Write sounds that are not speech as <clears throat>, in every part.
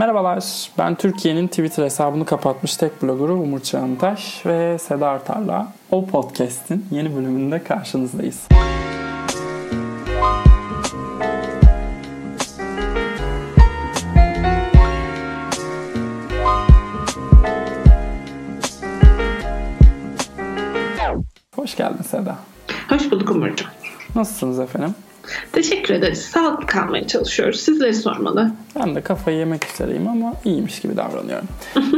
Merhabalar, ben Türkiye'nin Twitter hesabını kapatmış tek bloggeru Umur Çağıntaş ve Seda Artar'la O Podcast'in yeni bölümünde karşınızdayız. Hoş geldin Seda. Hoş bulduk Umurcuğum. Nasılsınız efendim? Teşekkür ederiz. Sağlıklı kalmaya çalışıyoruz. Sizleri sormalı. Ben de kafayı yemek üzereyim ama iyiymiş gibi davranıyorum. <laughs>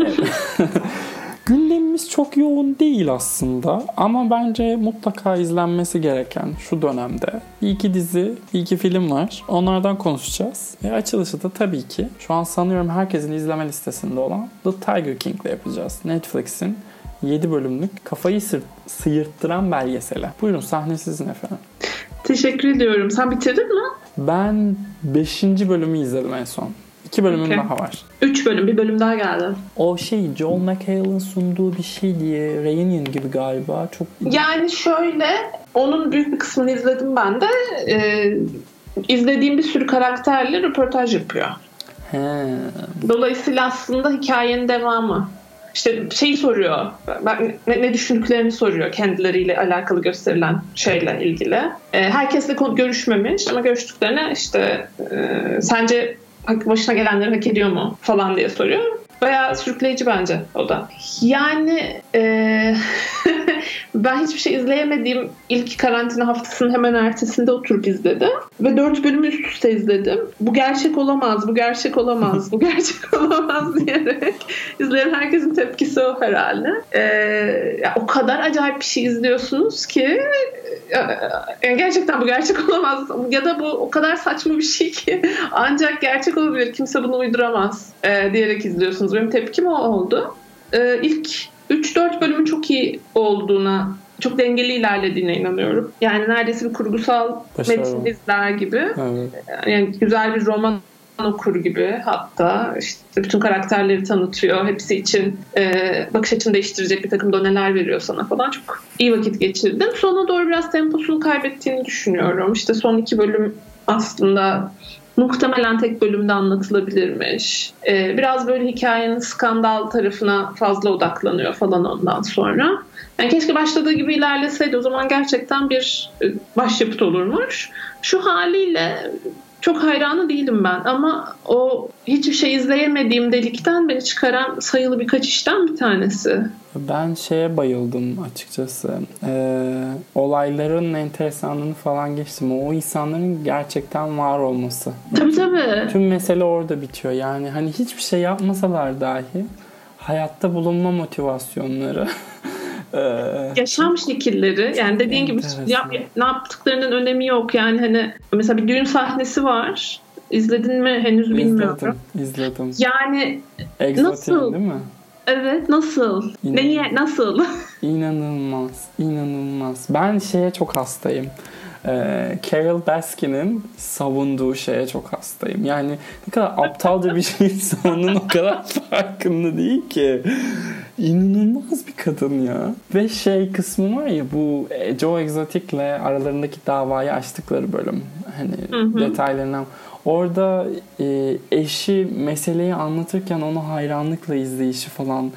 Gündemimiz çok yoğun değil aslında ama bence mutlaka izlenmesi gereken şu dönemde bir iki dizi, bir iki film var. Onlardan konuşacağız. Ve açılışı da tabii ki şu an sanıyorum herkesin izleme listesinde olan The Tiger King ile yapacağız. Netflix'in 7 bölümlük kafayı sı- sıyırttıran belgeseli. Buyurun sahne sizin efendim. Teşekkür ediyorum. Sen bitirdin mi? Ben 5. bölümü izledim en son. 2 bölümüm Okey. daha var. 3 bölüm. Bir bölüm daha geldi. O şey Joel McHale'ın sunduğu bir şey diye Reunion gibi galiba. Çok Yani şöyle onun büyük bir kısmını izledim ben de. Ee, izlediğim bir sürü karakterle röportaj yapıyor. He. Dolayısıyla aslında hikayenin devamı. İşte şeyi soruyor. Ne, ne düşündüklerini soruyor kendileriyle alakalı gösterilen şeyle ilgili. Ee, herkesle görüşmemiş ama görüştüklerine işte e, sence başına gelenleri hak ediyor mu falan diye soruyor. Bayağı sürükleyici bence o da. Yani e, <laughs> ben hiçbir şey izleyemediğim ilk karantina haftasının hemen ertesinde oturup izledim. Ve dört bölümü üst üste izledim. Bu gerçek olamaz, bu gerçek olamaz, bu <laughs> gerçek olamaz diyerek izleyen herkesin tepkisi o herhalde. E, ya o kadar acayip bir şey izliyorsunuz ki yani gerçekten bu gerçek <laughs> olamaz ya da bu o kadar saçma bir şey ki ancak gerçek olabilir kimse bunu uyduramaz e, diyerek izliyorsunuz. Benim tepkim o oldu. E, ilk 3-4 bölümün çok iyi olduğuna çok dengeli ilerlediğine inanıyorum. Yani neredeyse bir kurgusal Başarılı. metin izler gibi. Evet. Yani güzel bir roman okur gibi hatta işte bütün karakterleri tanıtıyor. Hepsi için e, bakış açını değiştirecek bir takım doneler veriyor sana falan. Çok iyi vakit geçirdim. Sona doğru biraz temposunu kaybettiğini düşünüyorum. İşte son iki bölüm aslında muhtemelen tek bölümde anlatılabilirmiş. E, biraz böyle hikayenin skandal tarafına fazla odaklanıyor falan ondan sonra. Yani keşke başladığı gibi ilerleseydi o zaman gerçekten bir e, başyapıt olurmuş. Şu haliyle çok hayranı değilim ben ama o hiçbir şey izleyemediğim delikten beni çıkaran sayılı birkaç işten bir tanesi. Ben şeye bayıldım açıkçası. Ee, olayların enteresanlığını falan geçtim. O insanların gerçekten var olması. Tabii tabii. Tüm mesele orada bitiyor. Yani hani hiçbir şey yapmasalar dahi hayatta bulunma motivasyonları <laughs> ee, Yaşam şekilleri yani dediğin gibi yap, ne yaptıklarının önemi yok. Yani hani mesela bir düğün sahnesi var. İzledin mi henüz bilmiyorum. izledim, izledim. Yani Exotic Nasıl? değil mi? evet nasıl? Yine- Neyi nasıl? <laughs> İnanılmaz, inanılmaz. Ben şeye çok hastayım. Ee, Carol Baskin'in savunduğu şeye çok hastayım. Yani ne kadar aptalca bir şey <laughs> savunduğunun o kadar farkında değil ki. İnanılmaz bir kadın ya. Ve şey kısmı var ya bu e, Joe Exotic'le aralarındaki davayı açtıkları bölüm. Hani Hı hı. detaylarından. Orada e, eşi meseleyi anlatırken onu hayranlıkla izleyişi falan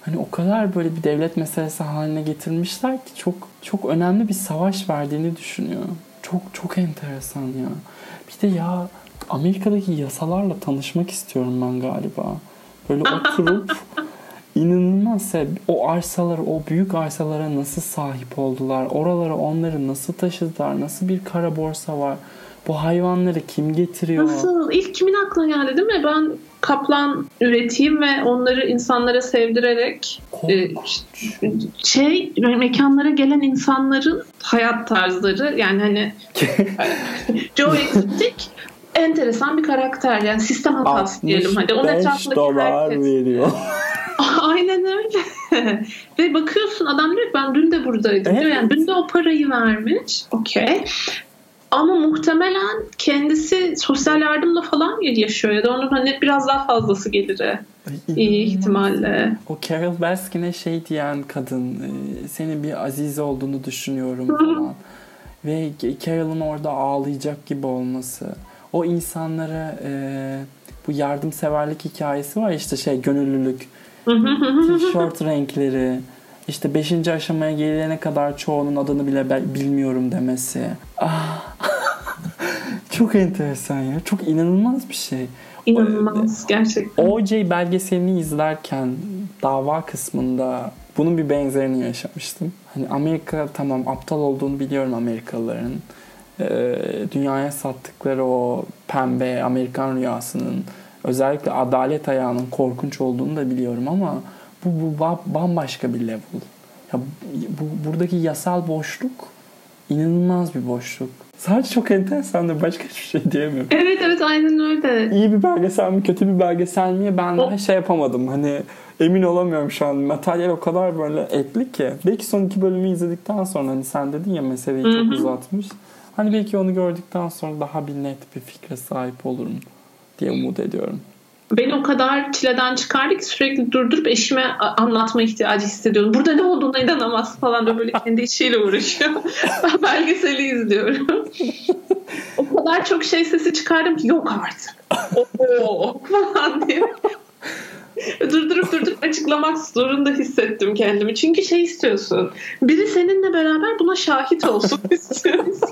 hani o kadar böyle bir devlet meselesi haline getirmişler ki çok çok önemli bir savaş verdiğini düşünüyor. Çok çok enteresan ya. Bir de ya Amerika'daki yasalarla tanışmak istiyorum ben galiba. Böyle <laughs> oturup inanılmaz ya. o arsalara, o büyük arsalara nasıl sahip oldular? Oralara onları nasıl taşıdılar? Nasıl bir kara borsa var? Bu hayvanları kim getiriyor? Nasıl? İlk kimin aklına geldi değil mi? Ben kaplan üreteyim ve onları insanlara sevdirerek e, şey mekanlara gelen insanların hayat tarzları yani hani <laughs> Joe Exotic enteresan bir karakter yani sistem hatası diyelim hadi onun 65 etrafındaki dolar herkes. veriyor. <laughs> Aynen öyle. <laughs> Ve bakıyorsun adam diyor ki ben dün de buradaydım diyor. Yani dün de o parayı vermiş. Okey. Ama muhtemelen kendisi sosyal yardımla falan yaşıyor ya da onun hani biraz daha fazlası geliri iyi ihtimalle. O Carol Baskin'e şey diyen kadın e, senin bir aziz olduğunu düşünüyorum falan. Ve Carol'ın orada ağlayacak gibi olması. O insanlara e, bu yardımseverlik hikayesi var işte şey gönüllülük. Tişört <laughs> renkleri. işte 5. aşamaya gelene kadar çoğunun adını bile bilmiyorum demesi. Ah. <laughs> Çok enteresan ya. Çok inanılmaz bir şey. İnanılmaz gerçekten. OJ belgeselini izlerken dava kısmında bunun bir benzerini yaşamıştım. Hani Amerika tamam aptal olduğunu biliyorum Amerikalıların. Ee, dünyaya sattıkları o pembe Amerikan rüyasının özellikle adalet ayağının korkunç olduğunu da biliyorum ama bu, bu bambaşka bir level. Ya, bu, buradaki yasal boşluk inanılmaz bir boşluk. Sadece çok enteresandır. Başka hiçbir şey diyemiyorum. Evet evet aynen öyle. İyi bir belgesel mi kötü bir belgesel mi ben daha şey yapamadım. Hani emin olamıyorum şu an. Materyal o kadar böyle etli ki. Belki son iki bölümü izledikten sonra hani sen dedin ya meseleyi Hı-hı. çok uzatmış. Hani belki onu gördükten sonra daha bir net bir fikre sahip olurum diye umut ediyorum beni o kadar çileden çıkardı ki sürekli durdurup eşime anlatma ihtiyacı hissediyordum. Burada ne olduğuna inanamaz falan da böyle kendi işiyle uğraşıyor. <laughs> ben belgeseli izliyorum. <laughs> o kadar çok şey sesi çıkardım ki yok artık. Oo <laughs> falan diye. durdurup durdurup açıklamak zorunda hissettim kendimi. Çünkü şey istiyorsun. Biri seninle beraber buna şahit olsun istiyorsun.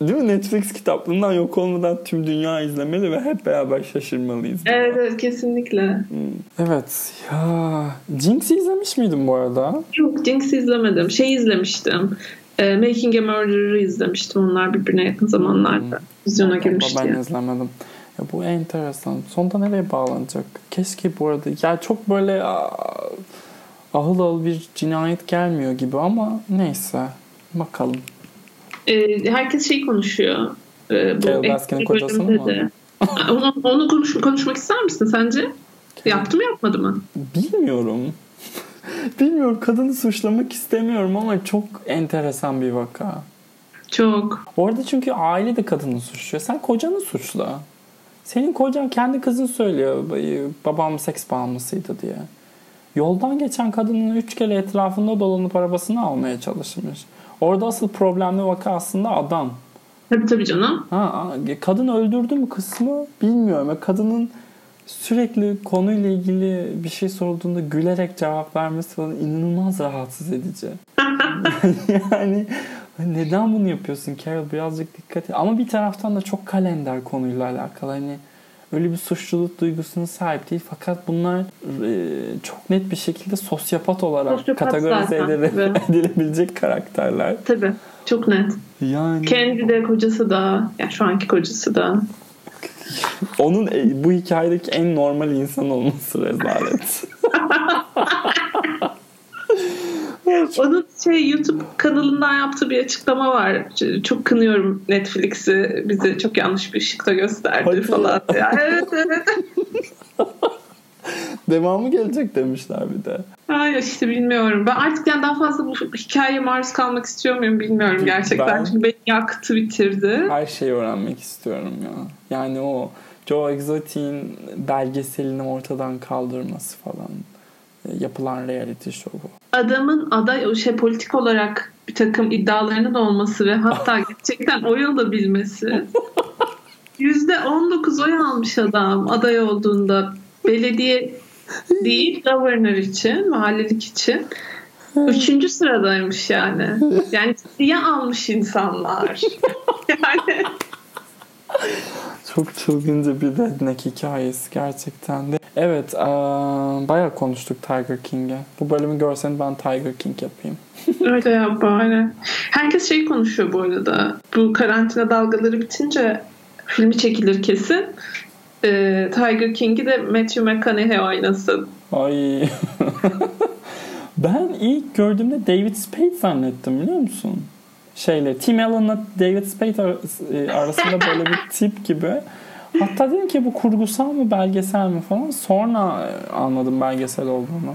Değil mi? Netflix kitaplığından yok olmadan tüm dünya izlemeli ve hep beraber şaşırmalıyız. Evet, evet kesinlikle. Hmm. Evet. Ya Jinx'i izlemiş miydin bu arada? Yok Jinx'i izlemedim. Şey izlemiştim. E, Making a Murderer'ı izlemiştim. Onlar birbirine yakın zamanlarda hmm. vizyona girmişti. Ben izlemedim. Ya bu enteresan. Sonda nereye bağlanacak? Keşke bu arada. Ya çok böyle ahıl ahıl bir cinayet gelmiyor gibi ama neyse. Bakalım e, herkes şey konuşuyor. E, bu Carol Baskin'in kocası mı? De. <laughs> onu, onu konuş, konuşmak ister misin sence? Yaptı mı yapmadı mı? Bilmiyorum. <laughs> Bilmiyorum kadını suçlamak istemiyorum ama çok enteresan bir vaka. Çok. Orada çünkü aile de kadını suçluyor. Sen kocanı suçla. Senin kocan kendi kızın söylüyor babam seks bağımlısıydı diye. Yoldan geçen kadının üç kere etrafında dolanıp arabasını almaya çalışmış. Orada asıl problemli vaka aslında adam. Tabii tabii canım. Ha, kadın öldürdü mü kısmı bilmiyorum. Kadının sürekli konuyla ilgili bir şey sorulduğunda gülerek cevap vermesi falan inanılmaz rahatsız edici. <laughs> yani neden bunu yapıyorsun Carol birazcık dikkat et. Ama bir taraftan da çok kalender konuyla alakalı. Hani öyle bir suçluluk duygusuna sahip değil. Fakat bunlar e, çok net bir şekilde sosyopat olarak sosyopat kategorize edile, <laughs> edilebilecek karakterler. Tabii. Çok net. Yani kendi de kocası da, yani şu anki kocası da. Onun e, bu hikayedeki en normal insan olması rezalet. <laughs> <laughs> Onun şey YouTube kanalından yaptığı bir açıklama var. Çok kınıyorum Netflix'i. Bizi çok yanlış bir ışıkta gösterdi Hadi falan. Ya. evet evet. <laughs> Devamı gelecek demişler bir de. Hayır işte bilmiyorum. Ben artık yani daha fazla bu hikayeye maruz kalmak istiyor muyum bilmiyorum gerçekten. Ben, Çünkü beni yaktı bitirdi. Her şeyi öğrenmek istiyorum ya. Yani o Joe Exotic'in belgeselini ortadan kaldırması falan yapılan reality show. Adamın aday şey politik olarak bir takım iddialarının olması ve hatta <laughs> gerçekten oy alabilmesi. Yüzde 19 oy almış adam aday olduğunda belediye değil governor için, mahallelik için. Üçüncü sıradaymış yani. Yani diye almış insanlar. <laughs> yani çok çılgınca bir redneck hikayesi gerçekten de. Evet, aa, bayağı konuştuk Tiger King'e. Bu bölümü görsen ben Tiger King yapayım. <laughs> Öyle yap bari. Herkes şey konuşuyor bu arada. Bu karantina dalgaları bitince filmi çekilir kesin. Ee, Tiger King'i de Matthew McConaughey oynasın. Ay. <laughs> ben ilk gördüğümde David Spade zannettim biliyor musun? Şeyle Tim Allen'la David Spade e, arasında böyle bir <laughs> tip gibi. Hatta dedim ki bu kurgusal mı belgesel mi falan. Sonra e, anladım belgesel olduğunu.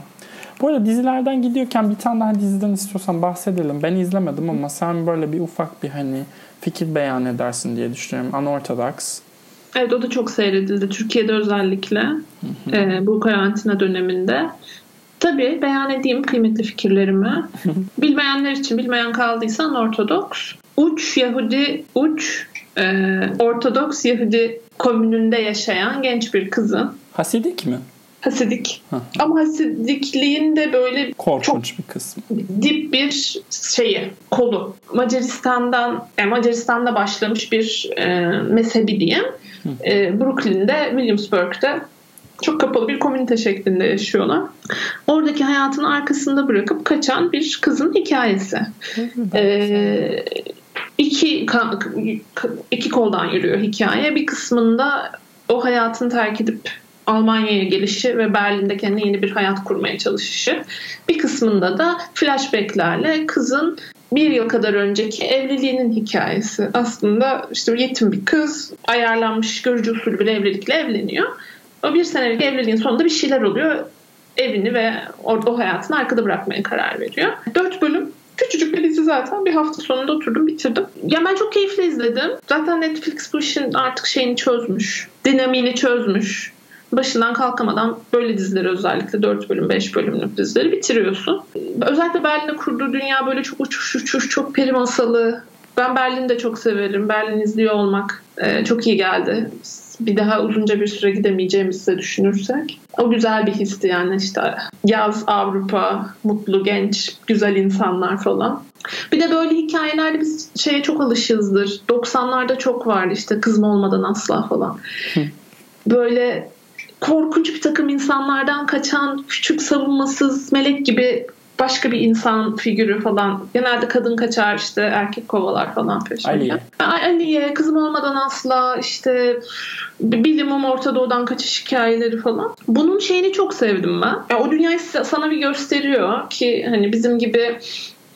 Bu arada dizilerden gidiyorken bir tane daha diziden istiyorsan bahsedelim. Ben izlemedim ama sen böyle bir ufak bir hani fikir beyan edersin diye düşünüyorum. Unorthodox. Evet o da çok seyredildi. Türkiye'de özellikle e, bu karantina döneminde. Tabii beyan edeyim kıymetli fikirlerimi. <laughs> Bilmeyenler için bilmeyen kaldıysa Unorthodox. Uç Yahudi uç e, Ortodoks Yahudi komününde yaşayan genç bir kızın. Hasidik mi? Hasidik. Ama hasidikliğin de böyle korkunç çok bir kısmı. Dip bir şeyi, kolu. Macaristan'dan, yani Macaristan'da başlamış bir e, mezhebi diyeyim. E, Brooklyn'de, Williamsburg'da çok kapalı bir komünite şeklinde yaşıyorlar. Oradaki hayatını arkasında bırakıp kaçan bir kızın hikayesi. ee, iki, iki koldan yürüyor hikaye. Bir kısmında o hayatını terk edip Almanya'ya gelişi ve Berlin'de kendine yeni bir hayat kurmaya çalışışı. Bir kısmında da flashbacklerle kızın bir yıl kadar önceki evliliğinin hikayesi. Aslında işte yetim bir kız ayarlanmış görücü usulü bir evlilikle evleniyor. O bir senelik evliliğin sonunda bir şeyler oluyor. Evini ve orada o hayatını arkada bırakmaya karar veriyor. Dört bölüm Küçücük bir dizi zaten. Bir hafta sonunda oturdum bitirdim. Ya ben çok keyifle izledim. Zaten Netflix bu işin artık şeyini çözmüş. Dinamiğini çözmüş. Başından kalkamadan böyle dizileri özellikle 4 bölüm 5 bölümlük dizileri bitiriyorsun. Özellikle Berlin'de kurduğu dünya böyle çok uçuş uçuş çok peri masalı. Ben Berlin'i de çok severim. Berlin izliyor olmak e, çok iyi geldi bir daha uzunca bir süre gidemeyeceğimizi de düşünürsek. O güzel bir histi yani işte yaz Avrupa, mutlu, genç, güzel insanlar falan. Bir de böyle hikayelerde biz şeye çok alışızdır. 90'larda çok vardı işte kızım olmadan asla falan. Böyle korkunç bir takım insanlardan kaçan küçük savunmasız melek gibi başka bir insan figürü falan. Genelde kadın kaçar işte erkek kovalar falan peşinde. Aliye. Aliye kızım olmadan asla işte bilimum Orta Doğu'dan kaçış hikayeleri falan. Bunun şeyini çok sevdim ben. Yani o dünyayı sana bir gösteriyor ki hani bizim gibi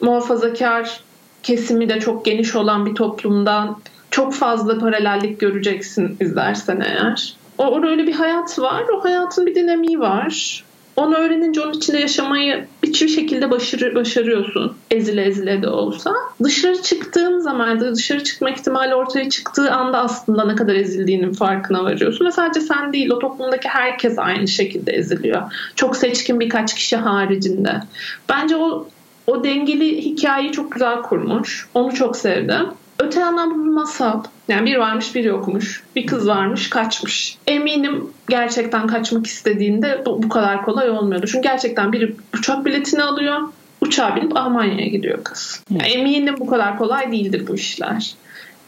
muhafazakar kesimi de çok geniş olan bir toplumdan çok fazla paralellik göreceksin izlersen eğer. O, orada öyle bir hayat var. O hayatın bir dinamiği var. Onu öğrenince onun içinde yaşamayı bir şekilde başarı, başarıyorsun. Ezile ezile de olsa. Dışarı çıktığın zaman dışarı çıkma ihtimali ortaya çıktığı anda aslında ne kadar ezildiğinin farkına varıyorsun. Ve sadece sen değil o toplumdaki herkes aynı şekilde eziliyor. Çok seçkin birkaç kişi haricinde. Bence o o dengeli hikayeyi çok güzel kurmuş. Onu çok sevdim. Öte yandan bu bir masal. Yani bir varmış biri yokmuş. Bir kız varmış kaçmış. Eminim gerçekten kaçmak istediğinde bu, bu kadar kolay olmuyordu. Çünkü gerçekten biri uçak biletini alıyor. Uçağa binip Almanya'ya gidiyor kız. Yani eminim bu kadar kolay değildir bu işler.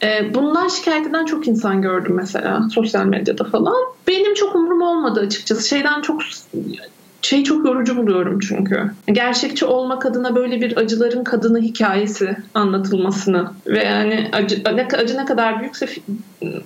Ee, bundan şikayet eden çok insan gördüm mesela sosyal medyada falan. Benim çok umurum olmadı açıkçası. Şeyden çok şey çok yorucu buluyorum çünkü. Gerçekçi olmak adına böyle bir acıların kadını hikayesi anlatılmasını ve yani acı acı ne kadar büyükse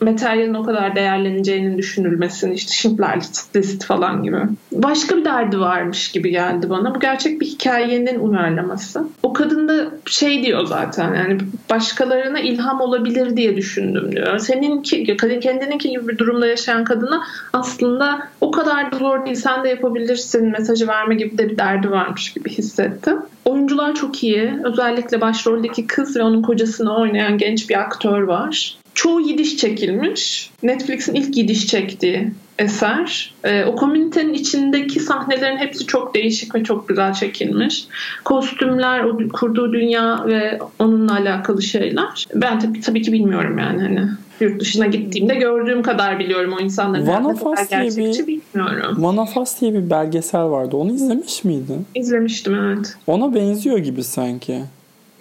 materyalin o kadar değerleneceğinin düşünülmesini işte Schindler List falan gibi. Başka bir derdi varmış gibi geldi bana. Bu gerçek bir hikayenin uyarlaması. O kadın da şey diyor zaten yani başkalarına ilham olabilir diye düşündüm diyor. Seninki kendininki gibi bir durumda yaşayan kadına aslında o kadar da zor değil sen de yapabilirsin mesajı verme gibi de bir derdi varmış gibi hissettim. Oyuncular çok iyi. Özellikle başroldeki kız ve onun kocasını oynayan genç bir aktör var. Çoğu Yidiş çekilmiş. Netflix'in ilk Yidiş çektiği eser. E, o komünitenin içindeki sahnelerin hepsi çok değişik ve çok güzel çekilmiş. Kostümler, o kurduğu dünya ve onunla alakalı şeyler. Ben tabii, tabii ki bilmiyorum yani hani yurt dışına gittiğimde gördüğüm kadar biliyorum o insanların One of Us diye bir, bilmiyorum. One of Us diye bir belgesel vardı. Onu izlemiş miydin? İzlemiştim evet. Ona benziyor gibi sanki.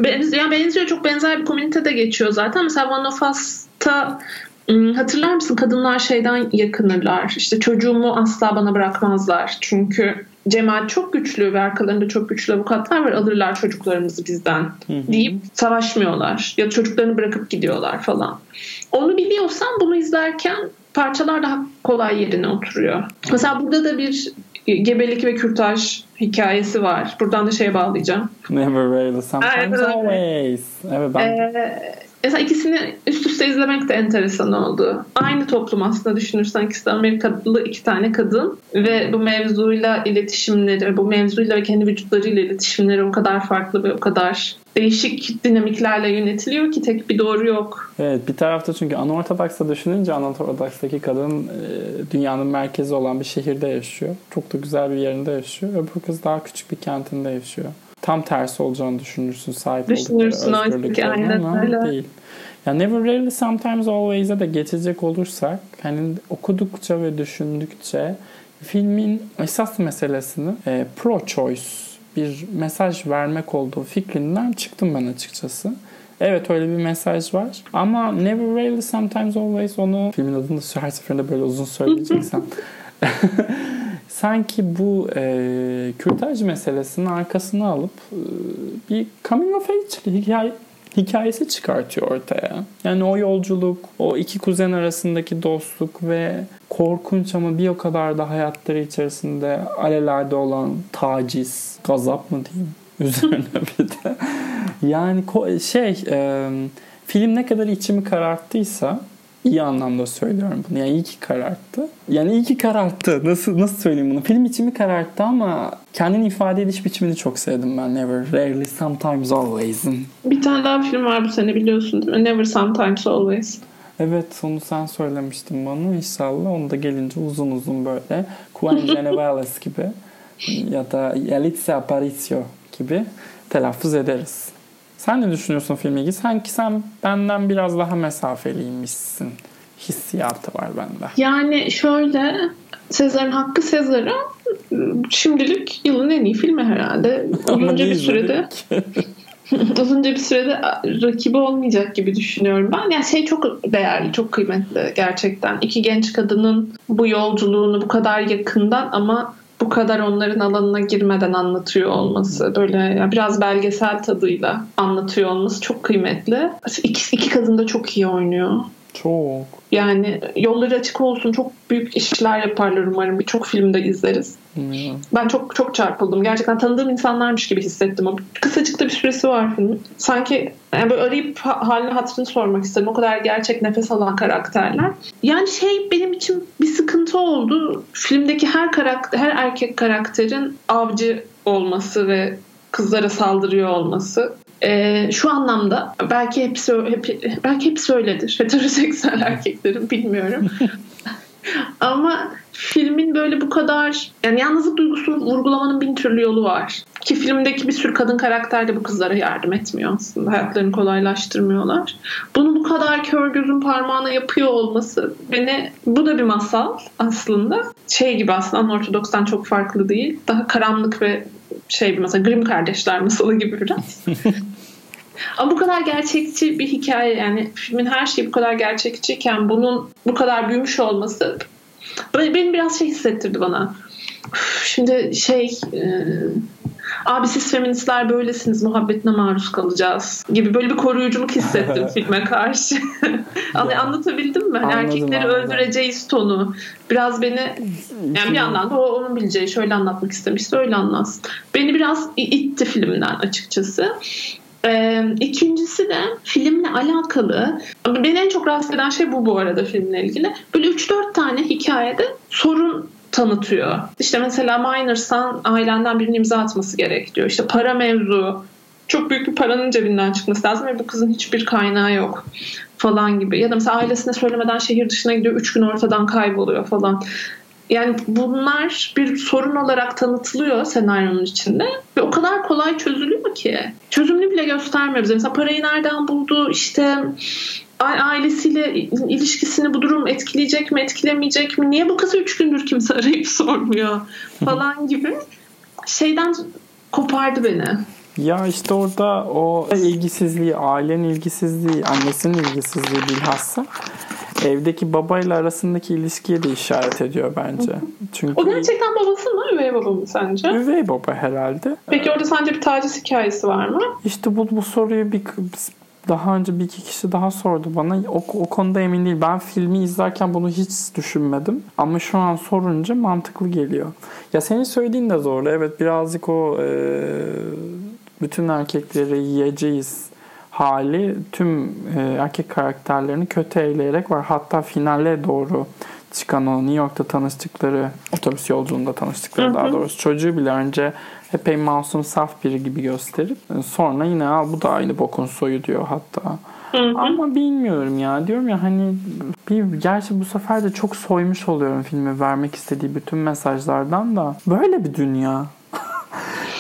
Benziyor, benziyor. Çok benzer bir komünitede geçiyor zaten. Mesela One of Us'ta hatırlar mısın kadınlar şeyden yakınırlar. İşte çocuğumu asla bana bırakmazlar. Çünkü cemaat çok güçlü ve arkalarında çok güçlü avukatlar var. Alırlar çocuklarımızı bizden deyip savaşmıyorlar. Ya çocuklarını bırakıp gidiyorlar falan. Onu biliyorsan bunu izlerken parçalar daha kolay yerine oturuyor. Mesela burada da bir gebelik ve kürtaj hikayesi var. Buradan da şeye bağlayacağım. Never really, sometimes always. Evet ben... Ee, Mesela ikisini üst üste izlemek de enteresan oldu. Aynı toplum aslında düşünürsen ikisi de Amerikalı iki tane kadın ve bu mevzuyla iletişimleri, bu mevzuyla ve kendi vücutlarıyla iletişimleri o kadar farklı ve o kadar değişik dinamiklerle yönetiliyor ki tek bir doğru yok. Evet bir tarafta çünkü Anortodoks'ta düşününce Anortodoks'taki kadın e, dünyanın merkezi olan bir şehirde yaşıyor. Çok da güzel bir yerinde yaşıyor. Öbür kız daha küçük bir kentinde yaşıyor tam tersi olacağını düşünürsün sahip Düşünürsün oldukları özgürlüklerine ama değil. Ya Never Rarely Sometimes Always'e de geçecek olursak hani okudukça ve düşündükçe filmin esas meselesini e, pro-choice bir mesaj vermek olduğu fikrinden çıktım ben açıkçası. Evet öyle bir mesaj var. Ama Never Rarely Sometimes Always onu filmin adını her seferinde böyle uzun söyleyeceksem <laughs> sanki bu e, kürtaj meselesinin arkasına alıp e, bir coming of age hikaye, hikayesi çıkartıyor ortaya. Yani o yolculuk, o iki kuzen arasındaki dostluk ve korkunç ama bir o kadar da hayatları içerisinde alelade olan taciz, gazap mı diyeyim <laughs> üzerine bir de. Yani şey e, film ne kadar içimi kararttıysa iyi anlamda söylüyorum bunu. Yani iyi ki kararttı. Yani iyi ki kararttı. Nasıl nasıl söyleyeyim bunu? Film içimi kararttı ama kendini ifade ediş biçimini çok sevdim ben. Never, Rarely, Sometimes, Always'in. Bir tane daha film var bu sene biliyorsun değil mi? Never, Sometimes, Always. Evet onu sen söylemiştin bana. İnşallah onu da gelince uzun uzun böyle Juan <laughs> Geneveles gibi ya da Yalitza Aparicio gibi telaffuz ederiz. Sen ne düşünüyorsun filmle ilgili? Sanki sen benden biraz daha mesafeliymişsin. Hissiyatı var bende. Yani şöyle Sezar'ın Hakkı Sezar'a şimdilik yılın en iyi filmi herhalde. <laughs> <laughs> Uzunca bir sürede uzunca bir sürede rakibi olmayacak gibi düşünüyorum ben. Yani şey çok değerli, çok kıymetli gerçekten. İki genç kadının bu yolculuğunu bu kadar yakından ama bu kadar onların alanına girmeden anlatıyor olması böyle biraz belgesel tadıyla anlatıyor olması çok kıymetli. İki, iki kadın da çok iyi oynuyor. Çok. Yani yolları açık olsun. Çok büyük işler yaparlar umarım. Birçok filmde izleriz. Hmm. Ben çok çok çarpıldım. Gerçekten tanıdığım insanlarmış gibi hissettim. Kısacık da bir süresi var filmin. Sanki yani böyle arayıp halini hatırını sormak istedim. O kadar gerçek nefes alan karakterler. Yani şey benim için bir sıkıntı oldu. Filmdeki her karakter, her erkek karakterin avcı olması ve kızlara saldırıyor olması. E, şu anlamda belki hepsi hep, belki hepsi öyledir. <laughs> Heteroseksüel erkeklerin bilmiyorum. <laughs> Ama filmin böyle bu kadar yani yalnızlık duygusunu vurgulamanın bin türlü yolu var. Ki filmdeki bir sürü kadın karakter de bu kızlara yardım etmiyor aslında. Hayatlarını kolaylaştırmıyorlar. Bunu bu kadar kör gözün parmağına yapıyor olması beni bu da bir masal aslında. Şey gibi aslında Ortodoks'tan çok farklı değil. Daha karanlık ve şey bir mesela Grimm kardeşler masalı gibi biraz. <laughs> Ama bu kadar gerçekçi bir hikaye yani filmin her şeyi bu kadar gerçekçiyken bunun bu kadar büyümüş olması beni biraz şey hissettirdi bana. Şimdi şey e, abi siz feministler böylesiniz muhabbetine maruz kalacağız gibi böyle bir koruyuculuk hissettim <laughs> filme karşı. <laughs> yani anlatabildim mi? Hani anladım, Erkekleri anladım. öldüreceğiz tonu. Biraz beni yani bir yandan da o onun bileceği şöyle anlatmak istemişti öyle anlatsın. Beni biraz itti filmden açıkçası. Ee, ikincisi de filmle alakalı. Beni en çok rahatsız eden şey bu bu arada filmle ilgili. Böyle 3-4 tane hikayede sorun tanıtıyor. İşte mesela Minorsan ailenden birinin imza atması gerek diyor. İşte para mevzu çok büyük bir paranın cebinden çıkması lazım ve bu kızın hiçbir kaynağı yok falan gibi. Ya da mesela ailesine söylemeden şehir dışına gidiyor. Üç gün ortadan kayboluyor falan. Yani bunlar bir sorun olarak tanıtılıyor senaryonun içinde ve o kadar kolay çözülüyor ki. Çözümünü bile göstermiyor bize. Mesela parayı nereden buldu, işte ailesiyle ilişkisini bu durum etkileyecek mi, etkilemeyecek mi? Niye bu kızı üç gündür kimse <laughs> arayıp sormuyor falan gibi şeyden kopardı beni. Ya işte orada o ilgisizliği, ailenin ilgisizliği, annesinin ilgisizliği bilhassa evdeki babayla arasındaki ilişkiye de işaret ediyor bence. Çünkü o gerçekten babası mı? Üvey baba mı sence? Üvey baba herhalde. Peki orada sence bir taciz hikayesi var mı? İşte bu, bu soruyu bir daha önce bir iki kişi daha sordu bana. O, o konuda emin değil. Ben filmi izlerken bunu hiç düşünmedim. Ama şu an sorunca mantıklı geliyor. Ya senin söylediğin de zorlu. Evet birazcık o e, bütün erkekleri yiyeceğiz hali tüm e, erkek karakterlerini kötü eyleyerek var. Hatta finale doğru çıkan o New York'ta tanıştıkları otobüs yolculuğunda tanıştıkları hı hı. daha doğrusu çocuğu bile önce epey masum saf biri gibi gösterip e, sonra yine al bu da aynı bokun soyu diyor hatta. Hı hı. Ama bilmiyorum ya. Diyorum ya hani bir gerçi bu sefer de çok soymuş oluyorum filmi vermek istediği bütün mesajlardan da. Böyle bir dünya. <laughs>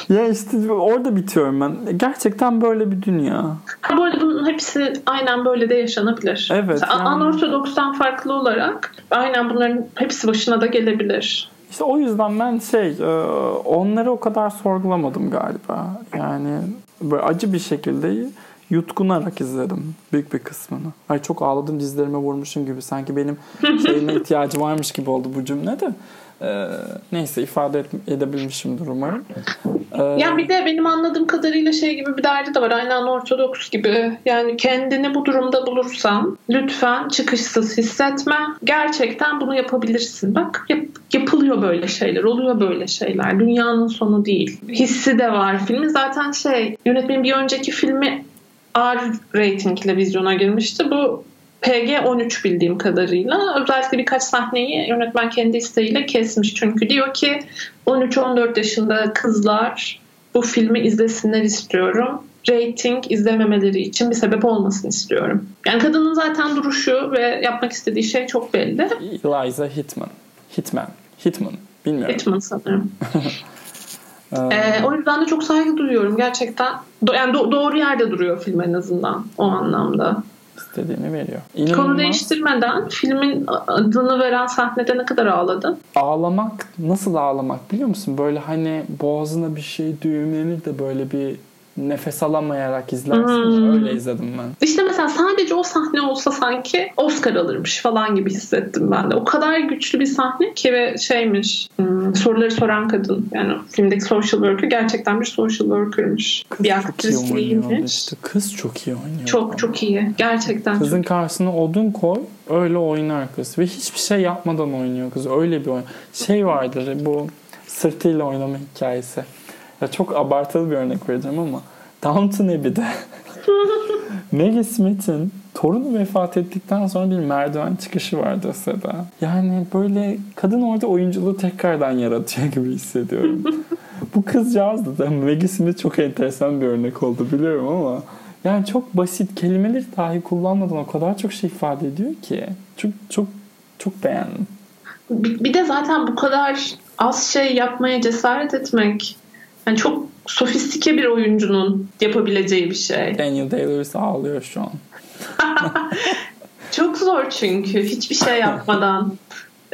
Ya işte orada bitiyorum ben. Gerçekten böyle bir dünya. Ha, bu arada bunun hepsi aynen böyle de yaşanabilir. Evet, Mesela yani- Anortodokstan farklı olarak aynen bunların hepsi başına da gelebilir. İşte o yüzden ben şey e, onları o kadar sorgulamadım galiba. Yani böyle acı bir şekilde yutkunarak izledim büyük bir kısmını. Ay çok ağladım dizlerime vurmuşum gibi sanki benim şeyime <laughs> ihtiyacı varmış gibi oldu bu cümle de. E, neyse ifade edebilmişimdir umarım. E, Ya bir de benim anladığım kadarıyla şey gibi bir derdi de var. Aynen Ortodoks gibi. Yani kendini bu durumda bulursan lütfen çıkışsız hissetme. Gerçekten bunu yapabilirsin. Bak yap- yapılıyor böyle şeyler. Oluyor böyle şeyler. Dünyanın sonu değil. Hissi de var. Filmin zaten şey yönetmenin bir önceki filmi R rating ile vizyona girmişti. Bu PG-13 bildiğim kadarıyla. Özellikle birkaç sahneyi yönetmen kendi isteğiyle kesmiş. Çünkü diyor ki 13-14 yaşında kızlar bu filmi izlesinler istiyorum. Rating izlememeleri için bir sebep olmasını istiyorum. Yani kadının zaten duruşu ve yapmak istediği şey çok belli. Eliza Hitman. Hitman. Hitman. Bilmiyorum. Hitman sanırım. <laughs> Ee, o yüzden de çok saygı duyuyorum gerçekten. Do- yani do- doğru yerde duruyor film en azından o anlamda. İstediğini veriyor. Konu İnanılmaz. değiştirmeden filmin adını veren sahnede ne kadar ağladın? ağlamak nasıl ağlamak biliyor musun? Böyle hani boğazına bir şey düğümlenir de böyle bir nefes alamayarak izlersin. Hmm. Öyle izledim ben. İşte mesela sadece o sahne olsa sanki Oscar alırmış falan gibi hissettim ben de. O kadar güçlü bir sahne ki ve şeymiş hmm, soruları soran kadın yani filmdeki social worker gerçekten bir social worker'mış. bir çok iyi aktris oynuyor değilmiş. işte. Kız çok iyi oynuyor. Çok çok iyi. Gerçekten Kızın karşısına odun koy öyle oynar kız. Ve hiçbir şey yapmadan oynuyor kız. Öyle bir oyun. Şey vardır bu sırtıyla oynama hikayesi. Ya çok abartılı bir örnek vereceğim ama Downton Abbey'de <laughs> Maggie Smith'in torunu vefat ettikten sonra bir merdiven çıkışı vardı Seda. Yani böyle kadın orada oyunculuğu tekrardan yaratıyor gibi hissediyorum. <laughs> Bu kızcağız da Maggie Smith çok enteresan bir örnek oldu biliyorum ama yani çok basit kelimeleri dahi kullanmadan o kadar çok şey ifade ediyor ki. Çok çok çok beğendim. Bir de zaten bu kadar az şey yapmaya cesaret etmek yani çok sofistike bir oyuncunun yapabileceği bir şey. Daniel Day-Lewis ağlıyor şu an. <laughs> Çok zor çünkü hiçbir şey yapmadan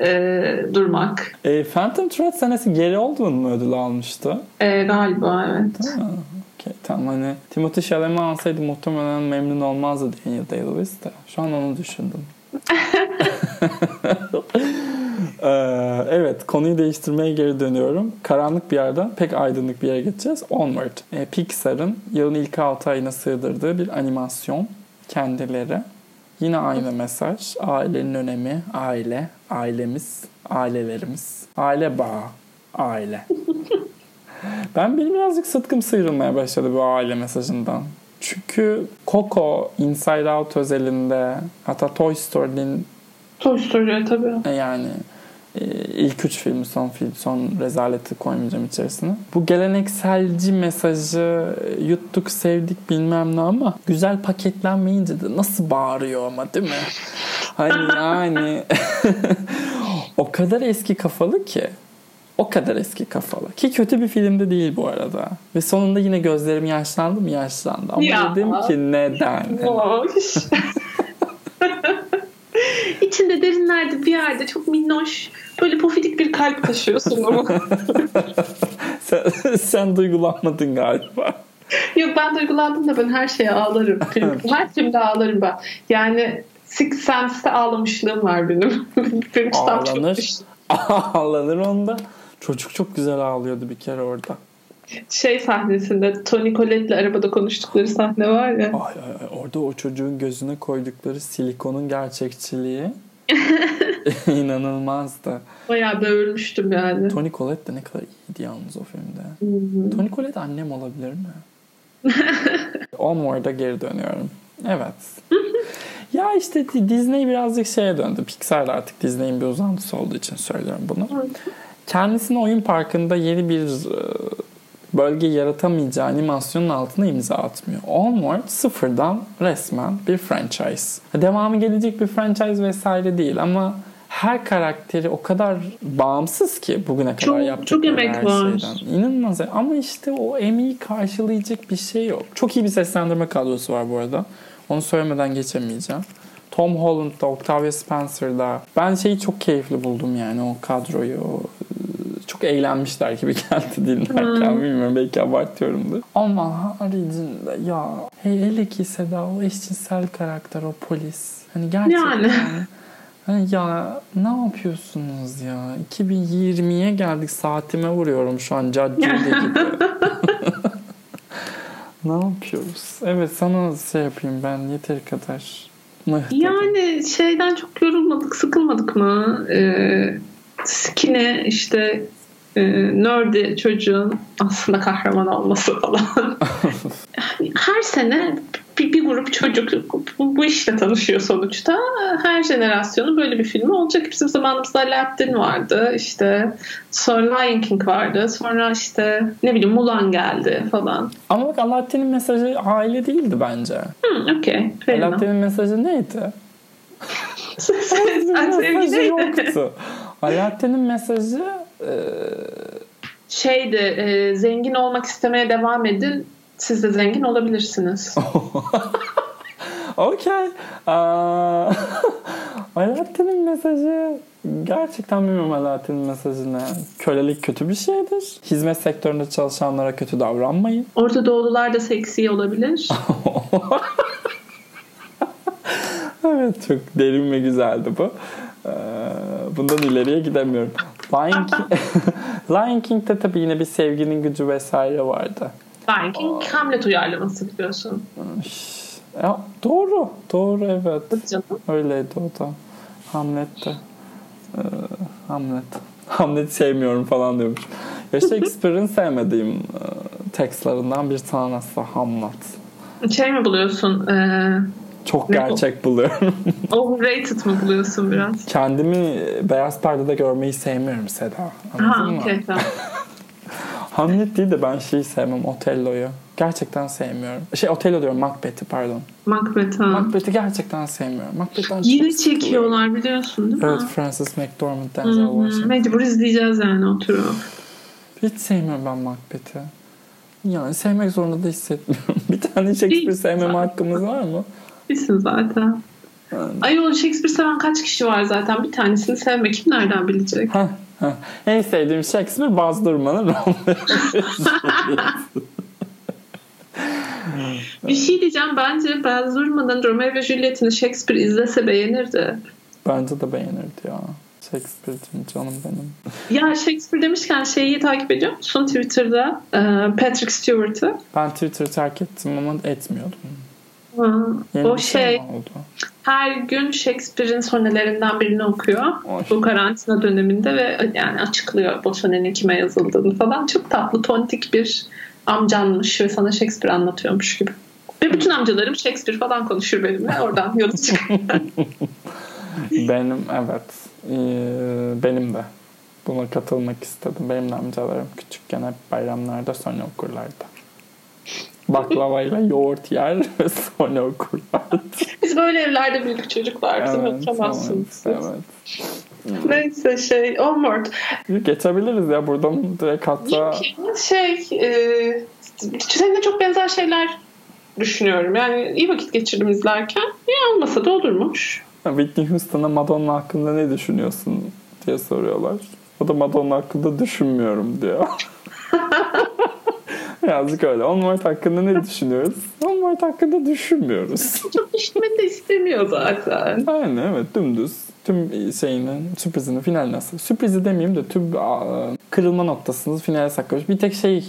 e, durmak. E, Phantom Thread senesi Gary Oldman mı ödül almıştı? E, galiba evet. Ha, okay, tamam hani Timothy Chalamet alsaydı muhtemelen memnun olmazdı Daniel Day-Lewis de. Şu an onu düşündüm. <laughs> Ee, evet konuyu değiştirmeye geri dönüyorum. Karanlık bir yerden pek aydınlık bir yere geçeceğiz. Onward. Ee, Pixar'ın yılın ilk 6 ayına sığdırdığı bir animasyon kendileri. Yine aynı mesaj. Ailenin önemi, aile, ailemiz, ailelerimiz, aile bağı, aile. <laughs> ben benim birazcık sıtkım sıyrılmaya başladı bu aile mesajından. Çünkü Coco, Inside Out özelinde hatta Toy Story'nin Toy Story tabii. yani e, ilk üç filmi son film son rezaleti koymayacağım içerisine. Bu gelenekselci mesajı yuttuk sevdik bilmem ne ama güzel paketlenmeyince de nasıl bağırıyor ama değil mi? Hani yani <laughs> o kadar eski kafalı ki o kadar eski kafalı. Ki kötü bir filmde değil bu arada. Ve sonunda yine gözlerim yaşlandı mı yaşlandı. Ama Ya. dedim ki neden? <laughs> İçinde derinlerde bir yerde çok minnoş böyle pofidik bir kalp taşıyorsun ama. <laughs> sen, sen duygulanmadın galiba. Yok ben duygulandım da ben her şeye ağlarım. <laughs> Her filmde ağlarım ben. Yani Six Sense'te ağlamışlığım var benim. <laughs> benim Ağlanır. Ağlanır onda. Çocuk çok güzel ağlıyordu bir kere orada. Şey sahnesinde Tony Collette'le arabada konuştukları sahne var ya. Ay, ay, ay, orada o çocuğun gözüne koydukları silikonun gerçekçiliği <laughs> inanılmazdı. Bayağı böğürmüştüm yani. Tony Collette de ne kadar iyiydi yalnız o filmde. Tony Collette annem olabilir mi? <laughs> Onward'a geri dönüyorum. Evet. <laughs> ya işte Disney birazcık şeye döndü. Pixar artık Disney'in bir uzantısı olduğu için söylüyorum bunu. Kendisini oyun parkında yeni bir bölge yaratamayacağı animasyonun altına imza atmıyor. Onward sıfırdan resmen bir franchise. Devamı gelecek bir franchise vesaire değil ama her karakteri o kadar bağımsız ki bugüne kadar Çok- yaptıkları çok emek her var. şeyden. İnanılmaz. Ama işte o emeği karşılayacak bir şey yok. Çok iyi bir seslendirme kadrosu var bu arada. Onu söylemeden geçemeyeceğim. Tom Holland'da, Octavia Spencer'da. Ben şeyi çok keyifli buldum yani o kadroyu. O, Çok eğlenmişler gibi geldi dinlerken. Bilmiyorum belki abartıyorumdur. Ama haricinde ya he- hele ki Seda o eşcinsel karakter o polis. Hani gerçekten Yani. <laughs> Hani ya ne yapıyorsunuz ya? 2020'ye geldik saatime vuruyorum şu an Judy <laughs> gibi. <laughs> ne yapıyoruz? Evet sana şey yapayım ben yeteri kadar. Yani şeyden çok yorulmadık, sıkılmadık mı? Ee, Skine işte e, nerdy çocuğun aslında kahraman olması falan. <laughs> Her sene bir, bir grup çocuk bu, bu işle tanışıyor sonuçta. Her jenerasyonun böyle bir filmi olacak. Bizim zamanımızda Aladdin vardı. işte sonra Lion King vardı. Sonra işte ne bileyim Mulan geldi falan. Ama bak Alaaddin'in mesajı aile değildi bence. Hmm, okay. Alaaddin'in mesajı neydi? <laughs> Sen neydi? yoktu. Alaaddin'in mesajı e, şeydi e, zengin olmak istemeye devam edin siz de zengin olabilirsiniz. <laughs> Okey. Aa, <laughs> Alaaddin'in mesajı gerçekten bilmiyorum Alaaddin'in mesajı ne. Kölelik kötü bir şeydir. Hizmet sektöründe çalışanlara kötü davranmayın. Orta Doğulular da seksi olabilir. <laughs> evet çok derin ve güzeldi bu. Ee, bundan ileriye gidemiyorum. Lion, <laughs> King, <laughs> Lion King'de tabii yine bir sevginin gücü vesaire vardı. Lion King Hamlet uyarlaması biliyorsun. Ya, doğru. Doğru evet. Hadi canım. Öyleydi o da. Hamlet'te. Ee, Hamlet. <laughs> Hamlet sevmiyorum falan diyormuş. Ya Shakespeare'in sevmediğim e, tekstlerinden bir tanesi Hamlet. Şey mi buluyorsun? E, Çok gerçek buluyorum. <laughs> overrated mı buluyorsun biraz? Kendimi beyaz perdede görmeyi sevmiyorum Seda. Anladın Ha mı? tamam. <laughs> Hamlet değil de ben şeyi sevmem Otello'yu. Gerçekten sevmiyorum. Şey Otello diyorum Macbeth'i pardon. Macbeth ha. Macbeth'i gerçekten sevmiyorum. Macbeth'ten Yeni çekiyorlar biliyorsun değil mi? Evet Francis McDormand, Denzel. Washington. Mecbur izleyeceğiz yani oturup. Hiç sevmiyorum ben Macbeth'i. Yani sevmek zorunda da hissetmiyorum. <laughs> Bir tane Shakespeare sevmeme hakkımız var mı? Bilsin zaten. Yani. Ayol Shakespeare seven kaç kişi var zaten? Bir tanesini sevme. Kim nereden bilecek? Heh, heh. En sevdiğim Shakespeare Baz Romeo <laughs> Bir şey diyeceğim. Bence Baz Luhrmann'ın Romeo ve Juliet'ini Shakespeare izlese beğenirdi. Bence de beğenirdi ya. Shakespeare'cim canım benim. Ya Shakespeare demişken şeyi takip ediyor musun Twitter'da? Patrick Stewart'ı. Ben Twitter'ı terk ettim ama etmiyordum. Yeni O şey şey oldu? her gün Shakespeare'in sonelerinden birini okuyor. Oy. Bu karantina döneminde ve yani açıklıyor bu sonenin kime yazıldığını falan. Çok tatlı, tontik bir amcanmış ve sana Shakespeare anlatıyormuş gibi. Ve bütün amcalarım Shakespeare falan konuşur benimle. Oradan <laughs> yola çıkıyor. Benim evet. Ee, benim de. Buna katılmak istedim. Benim de amcalarım küçükken hep bayramlarda sonra okurlardı. Baklavayla yoğurt yer <laughs> ve sonra okurlardı. Biz böyle evlerde büyüdük çocuklar. Bizim Evet, oturamazsınız. evet, evet. Neyse şey Onward. Geçebiliriz ya buradan direkt hatta Şey e, seninle çok benzer şeyler düşünüyorum. Yani iyi vakit geçirdim izlerken. İyi olmasa da olurmuş. Whitney Houston'a Madonna hakkında ne düşünüyorsun diye soruyorlar. O da Madonna hakkında düşünmüyorum diyor. <laughs> <laughs> Birazcık öyle. Onward hakkında ne düşünüyoruz? Onward hakkında düşünmüyoruz. Çok düşünmeni de istemiyor zaten. Aynen evet dümdüz. Tüm şeyinin sürprizini finaline Sürprizi demeyeyim de tüm kırılma noktasını finale saklamış. Bir tek şey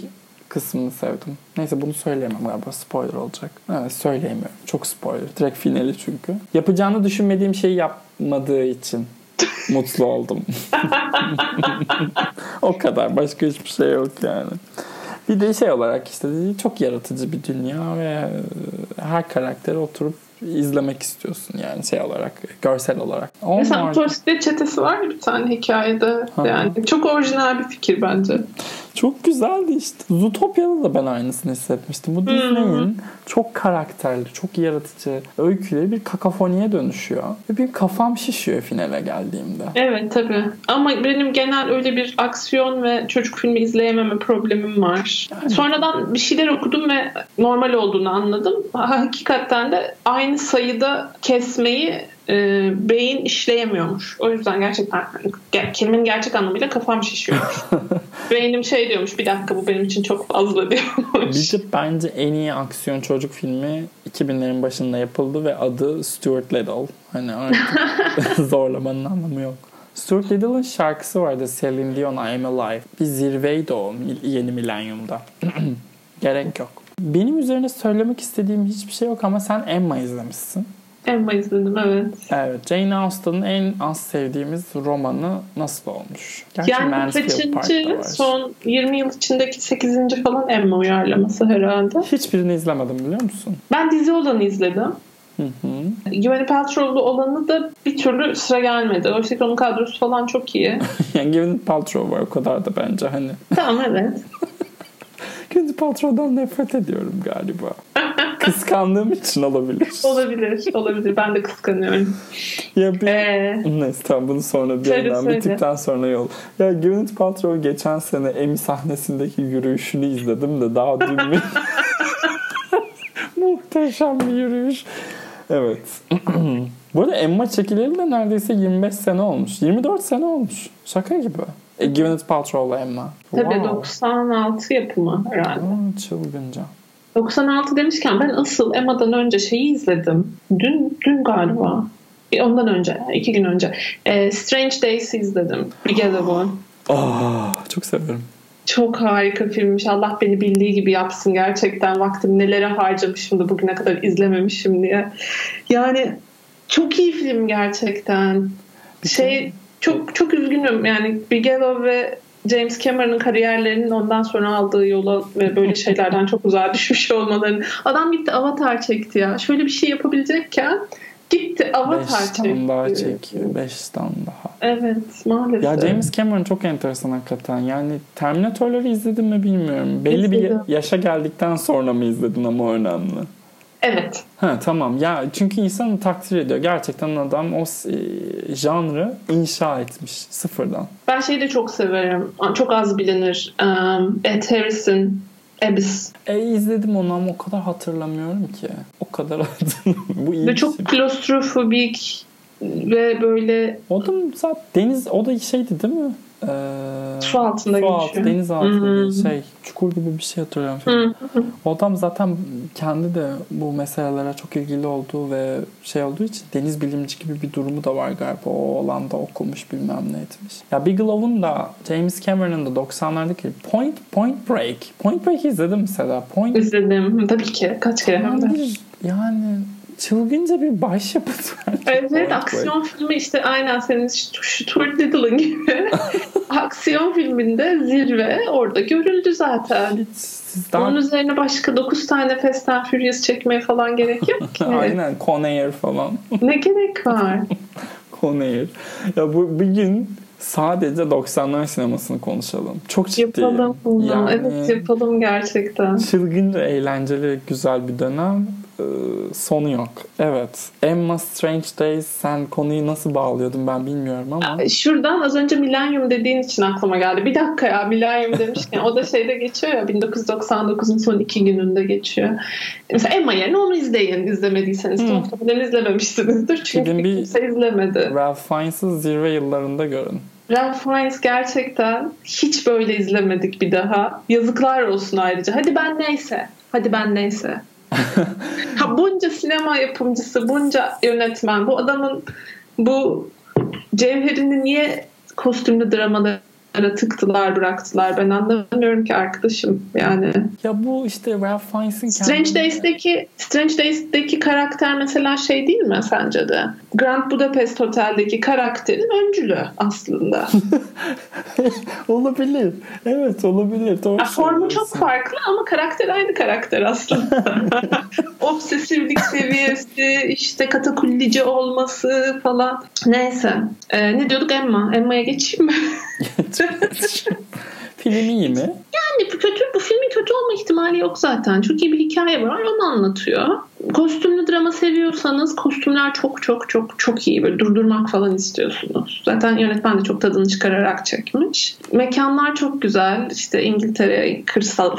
kısmını sevdim. Neyse bunu söyleyemem galiba. Spoiler olacak. Evet söyleyemiyorum. Çok spoiler. Direkt finali çünkü. Yapacağını düşünmediğim şeyi yapmadığı için mutlu oldum. <laughs> <laughs> o kadar. Başka hiçbir şey yok yani. Bir de şey olarak işte çok yaratıcı bir dünya ve e, her karakteri oturup izlemek istiyorsun yani şey olarak, görsel olarak. Mesela Onward- Tosiklet çetesi var ya bir tane hikayede. Hı. Yani çok orijinal bir fikir bence. Çok güzeldi işte. Zootopya'da da ben aynısını hissetmiştim. Bu Disney'in çok karakterli, çok yaratıcı öyküleri bir kakafoniye dönüşüyor. Ve bir kafam şişiyor finale geldiğimde. Evet tabii. Ama benim genel öyle bir aksiyon ve çocuk filmi izleyememe problemim var. Yani. Sonradan bir şeyler okudum ve normal olduğunu anladım. Hakikaten de aynı sayıda kesmeyi e, beyin işleyemiyormuş. O yüzden gerçekten ger- kelimenin gerçek anlamıyla kafam şişiyormuş. <laughs> Beynim şey diyormuş bir dakika bu benim için çok fazla <laughs> diyormuş. Bir de bence en iyi aksiyon çocuk filmi 2000'lerin başında yapıldı ve adı Stuart Little. Hani artık <laughs> zorlamanın anlamı yok. Stuart Little'ın şarkısı vardı Celine Dion I'm Alive. Bir zirveydi o yeni milenyumda. <clears throat> Gerek yok. Benim üzerine söylemek istediğim hiçbir şey yok ama sen Emma izlemişsin. Emma izledim evet. Evet. Jane Austen'ın en az sevdiğimiz romanı nasıl olmuş? Gerçi yani bu kaçıncı son 20 yıl içindeki 8. falan Emma uyarlaması herhalde. Hiçbirini izlemedim biliyor musun? Ben dizi olanı izledim. Hı hı. Gwyneth Paltrow'lu olanı da bir türlü sıra gelmedi. Oysa ki onun kadrosu falan çok iyi. <laughs> yani Gwyneth Paltrow var o kadar da bence hani. tamam evet. <laughs> Gwyneth Paltrow'dan nefret ediyorum galiba. Kıskandığım için olabilir. <laughs> olabilir. Olabilir. Ben de kıskanıyorum. Ya bir... Ee, Neyse tamam bunu sonra bir yandan bittikten sonra yol. Ya Gwyneth Paltrow geçen sene Emmy sahnesindeki yürüyüşünü izledim de daha dün mü? <laughs> Muhteşem bir yürüyüş. Evet. <clears throat> Bu arada Emma çekileli de neredeyse 25 sene olmuş. 24 sene olmuş. Şaka gibi. E, Gwyneth Paltrow'la Emma. tabii Wow. 96 yapımı herhalde. Aa, çılgınca. 96 demişken ben asıl Emma'dan önce şeyi izledim. Dün dün galiba. E, Ondan önce, iki gün önce. Ee, Strange Days'i izledim. Bir Gazabon. Aa, çok severim. Çok harika filmmiş. Allah beni bildiği gibi yapsın gerçekten. Vaktim nelere harcamışım da bugüne kadar izlememişim diye. Yani çok iyi film gerçekten. Şey çok çok üzgünüm yani Bigelow ve James Cameron'ın kariyerlerinin ondan sonra aldığı yola ve böyle şeylerden çok uzağa düşmüş olmalarını. Adam gitti Avatar çekti ya. Şöyle bir şey yapabilecekken gitti Avatar 5 tane daha çekti. çekiyor. 5 tane daha. Evet maalesef. Ya James Cameron çok enteresan hakikaten. Yani Terminator'ları izledin mi bilmiyorum. Belli İzledim. bir yaşa geldikten sonra mı izledin ama önemli. Evet. Ha tamam. Ya çünkü insanı takdir ediyor. Gerçekten adam o e, janrı inşa etmiş sıfırdan. Ben şeyi de çok severim. Çok az bilinir. Um, Ed Harris'in Abyss. E izledim onu ama o kadar hatırlamıyorum ki. O kadar <laughs> hatırlamıyorum. Bu iyi Ve çok şey. klostrofobik ve böyle O da zaten deniz o da şeydi değil mi? Ee, Su altında su altı, geçiyor. deniz altı bir şey. Çukur gibi bir şey hatırlıyorum. Hı O adam zaten kendi de bu meselelere çok ilgili olduğu ve şey olduğu için deniz bilimci gibi bir durumu da var galiba. O alanda okumuş bilmem ne etmiş. Ya Bigelow'un da James Cameron'ın da 90'lardaki Point Point Break. Point Break izledim mesela. Point izledim. Tabii ki. Kaç kere yani çılgınca bir başyapıt var. Evet aksiyon filmi işte aynen senin Stuart Little'ın gibi. <laughs> aksiyon filminde zirve orada görüldü zaten. Siz daha Onun üzerine başka 9 tane Fast and Furious çekmeye falan gerek yok <laughs> ki. Aynen Conair falan. ne gerek var? <laughs> Conair. Ya bu bir gün sadece 90'lar sinemasını konuşalım. Çok ciddi. Yapalım bunu. Yani- Evet yapalım gerçekten. Çılgınca eğlenceli güzel bir dönem. Ee, sonu yok. Evet. Emma Strange Days sen konuyu nasıl bağlıyordun ben bilmiyorum ama. Şuradan az önce Millennium dediğin için aklıma geldi. Bir dakika ya Millennium demişken o da şeyde geçiyor ya 1999'un son iki gününde geçiyor. Mesela Emma yerine onu izleyin izlemediyseniz. Hmm. Muhtemelen izlememişsinizdir. Çünkü Gidin bir- kimse izlemedi. Ralph Fiennes'ı zirve yıllarında görün. Ralph Fiennes gerçekten hiç böyle izlemedik bir daha. Yazıklar olsun ayrıca. Hadi ben neyse. Hadi ben neyse. Ha bunca sinema yapımcısı, bunca yönetmen, bu adamın bu cevherini niye kostümlü dramalara tıktılar, bıraktılar? Ben anlamıyorum ki arkadaşım. Yani Ya bu işte Ralph Fiennes'in Strange Days'teki Strange Days'teki karakter mesela şey değil mi sence de? Grand Budapest Hotel'deki karakterin öncülü aslında. <laughs> olabilir. Evet olabilir. Doğru Ya, formu çok farklı ama karakter aynı karakter aslında. <laughs> Obsesiflik seviyesi, işte katakullici olması falan. Neyse. Ee, ne diyorduk Emma? Emma'ya geçeyim mi? <laughs> <laughs> Film iyi mi? Yani kötü bu filmin kötü olma ihtimali yok zaten. Çok iyi bir hikaye var. Onu anlatıyor. Kostümlü drama seviyorsanız kostümler çok çok çok çok iyi. Böyle durdurmak falan istiyorsunuz. Zaten yönetmen de çok tadını çıkararak çekmiş. Mekanlar çok güzel. İşte İngiltere kırsal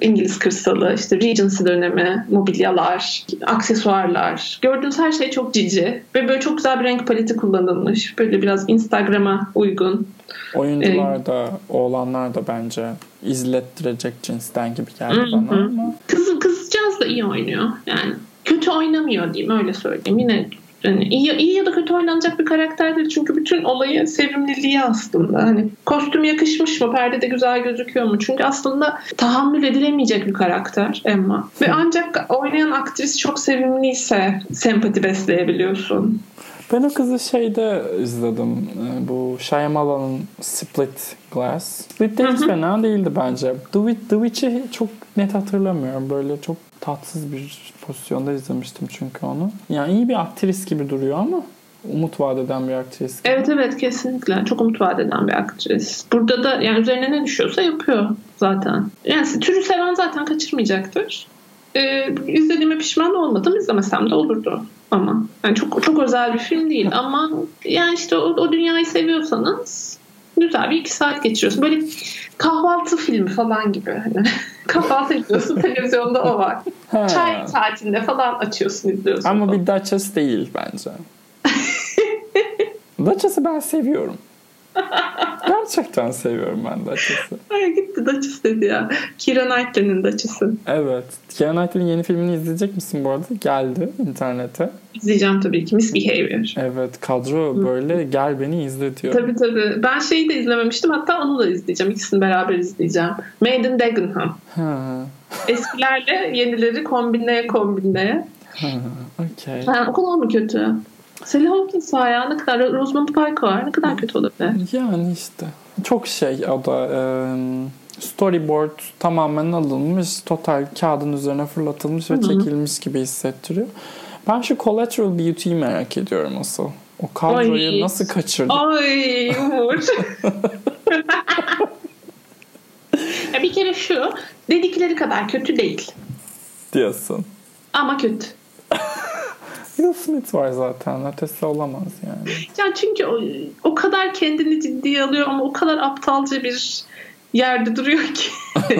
İngiliz kırsalı, işte Regency dönemi, mobilyalar, aksesuarlar. Gördüğünüz her şey çok cici ve böyle çok güzel bir renk paleti kullanılmış. Böyle biraz Instagram'a uygun. Oyuncular ee, da, oğlanlar da bence izlettirecek cinsten gibi geldi bana ama. Kız, da iyi oynuyor yani. Kötü oynamıyor diyeyim öyle söyleyeyim. Yine yani iyi, iyi ya da kötü oynanacak bir karakter değil. Çünkü bütün olayı sevimliliği aslında. Hani kostüm yakışmış mı? Perdede güzel gözüküyor mu? Çünkü aslında tahammül edilemeyecek bir karakter Emma. Ve ancak oynayan aktris çok sevimliyse sempati besleyebiliyorsun. Ben o kızı şeyde izledim. Ee, bu Shyamalan'ın Split Glass. Split de hiç fena değildi bence. The Witch'i çok net hatırlamıyorum. Böyle çok tatsız bir pozisyonda izlemiştim çünkü onu. Yani iyi bir aktris gibi duruyor ama umut vaat eden bir aktris. Gibi. Evet evet kesinlikle. Çok umut vaat eden bir aktris. Burada da yani üzerine ne düşüyorsa yapıyor zaten. Yani türü seven zaten kaçırmayacaktır. Ee, izlediğime pişman olmadım. İzlemesem de olurdu ama. Yani çok çok özel bir film değil ama yani işte o, o dünyayı seviyorsanız güzel bir iki saat geçiriyorsun. Böyle kahvaltı filmi falan gibi. Hani <laughs> kahvaltı ediyorsun <laughs> televizyonda o var. Çay saatinde falan açıyorsun izliyorsun. Ama bir Duchess değil bence. <laughs> Duchess'ı ben seviyorum. <laughs> Gerçekten seviyorum ben Duchess'ı. Ay gitti Duchess dedi ya. Keira Knightley'nin Duchess'ı. Evet. Keira Knightley'nin yeni filmini izleyecek misin bu arada? Geldi internete. İzleyeceğim tabii ki. Misbehavior. Evet. Kadro böyle gel beni izle diyor. Tabii tabii. Ben şeyi de izlememiştim. Hatta onu da izleyeceğim. İkisini beraber izleyeceğim. Made in Dagenham. Ha. Eskilerle yenileri kombinleye kombinleye. Ha, okay. Ha, o kadar mı kötü? Sally Hawkins var ya ne kadar Rosamund Pike var ne kadar kötü olabilir. Yani işte çok şey o da e, storyboard tamamen alınmış total kağıdın üzerine fırlatılmış ve Hı-hı. çekilmiş gibi hissettiriyor. Ben şu Collateral Beauty'yi merak ediyorum asıl. O kadroyu Ay. nasıl kaçırdı? Ay Umur. <laughs> bir kere şu dedikleri kadar kötü değil. Diyorsun. Ama kötü. Will Smith var zaten. Ötesi olamaz yani. Ya çünkü o, o kadar kendini ciddiye alıyor ama o kadar aptalca bir yerde duruyor ki. <laughs>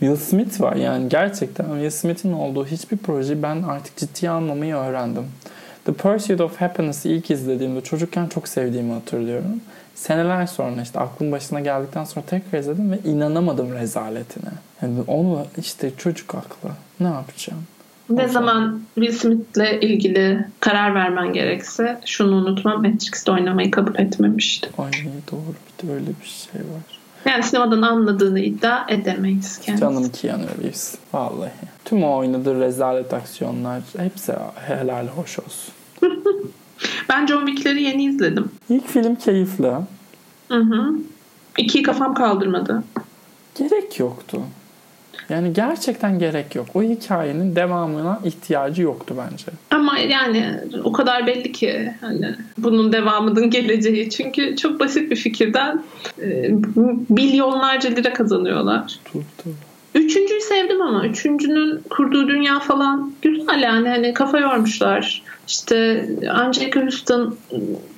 Will Smith var yani gerçekten Will Smith'in olduğu hiçbir projeyi ben artık ciddiye almamayı öğrendim. The Pursuit of Happiness'ı ilk izlediğimde çocukken çok sevdiğimi hatırlıyorum. Seneler sonra işte aklım başına geldikten sonra tekrar izledim ve inanamadım rezaletine. Yani onu işte çocuk aklı. Ne yapacağım? Ne zaman Will Smith'le ilgili karar vermen gerekse şunu unutma Matrix'te oynamayı kabul etmemişti. Ay doğru bir de öyle bir şey var. Yani sinemadan anladığını iddia edemeyiz kendisi. Canım Keanu Reeves. Vallahi. Tüm o oynadığı rezalet aksiyonlar hepsi helal hoş olsun. <laughs> ben John Wick'leri yeni izledim. İlk film keyifli. Hı hı. İkiyi kafam kaldırmadı. Gerek yoktu. Yani gerçekten gerek yok. O hikayenin devamına ihtiyacı yoktu bence. Ama yani o kadar belli ki hani bunun devamının geleceği. Çünkü çok basit bir fikirden e, milyonlarca lira kazanıyorlar. Tuttu. Üçüncüyü sevdim ama üçüncünün kurduğu dünya falan güzel yani hani kafa yormuşlar. İşte Angelica Houston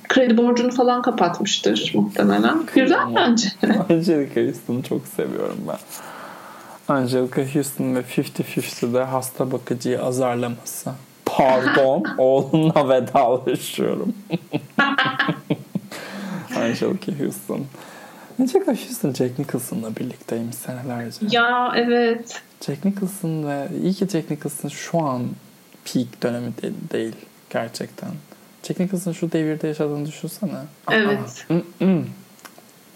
kredi borcunu falan kapatmıştır muhtemelen. Güzel bence. Angelica Houston'u çok seviyorum ben. Angelica Houston ve 50-50'de hasta bakıcıyı azarlaması. Pardon, <laughs> oğlumla vedalaşıyorum. <laughs> Angelica Houston. Angelica Houston Jack Nicholson'la birlikteymiş senelerce. Ya evet. Jack Nicholson ve iyi ki Jack Nicholson şu an peak dönemi de, değil gerçekten. Jack Nicholson şu devirde yaşadığını düşünsene. Evet.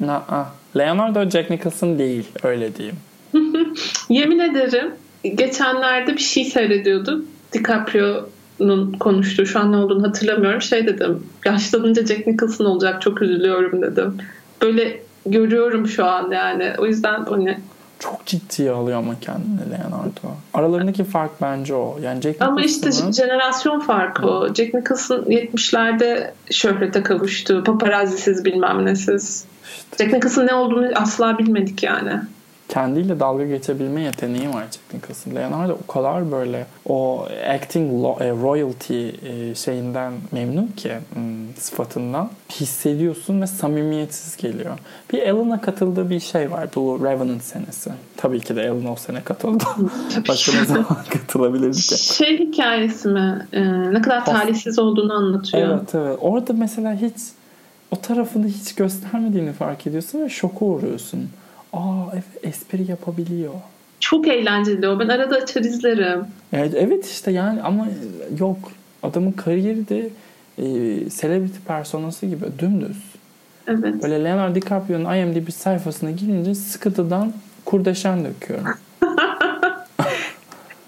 Aa. Leonardo Jack Nicholson değil öyle diyeyim. <laughs> Yemin ederim geçenlerde bir şey seyrediyordum. DiCaprio'nun konuştuğu şu an ne olduğunu hatırlamıyorum. Şey dedim yaşlanınca Jack Nicholson olacak çok üzülüyorum dedim. Böyle görüyorum şu an yani. O yüzden hani çok ciddiye alıyor ama kendini Leonardo. Aralarındaki fark bence o. Yani Jack Ama işte Nicholson'ın- jenerasyon farkı o. Jack Nicholson 70'lerde şöhrete kavuştu. Paparazzisiz bilmem nesiz. işte Jack Nicholson ne olduğunu asla bilmedik yani. Kendiyle dalga geçebilme yeteneği var Jack Nicholson. Leonardo o kadar böyle o acting e, royalty e, şeyinden memnun ki hmm, sıfatından hissediyorsun ve samimiyetsiz geliyor. Bir Alan'a katıldığı bir şey var. Bu Revenant senesi. Tabii ki de Alan o sene katıldı. <laughs> Başka ne zaman katılabilirdi ki? Şey hikayesi mi? Ee, ne kadar talihsiz olduğunu anlatıyor. Evet evet. Orada mesela hiç o tarafını hiç göstermediğini fark ediyorsun ve şoka uğruyorsun. Aa evet espri yapabiliyor. Çok eğlenceli o. Ben arada açar izlerim. Evet, evet işte yani ama yok. Adamın kariyeri de e, celebrity personası gibi dümdüz. Evet. Böyle Leonardo DiCaprio'nun IMDb sayfasına girince sıkıntıdan kurdeşen döküyorum. <laughs>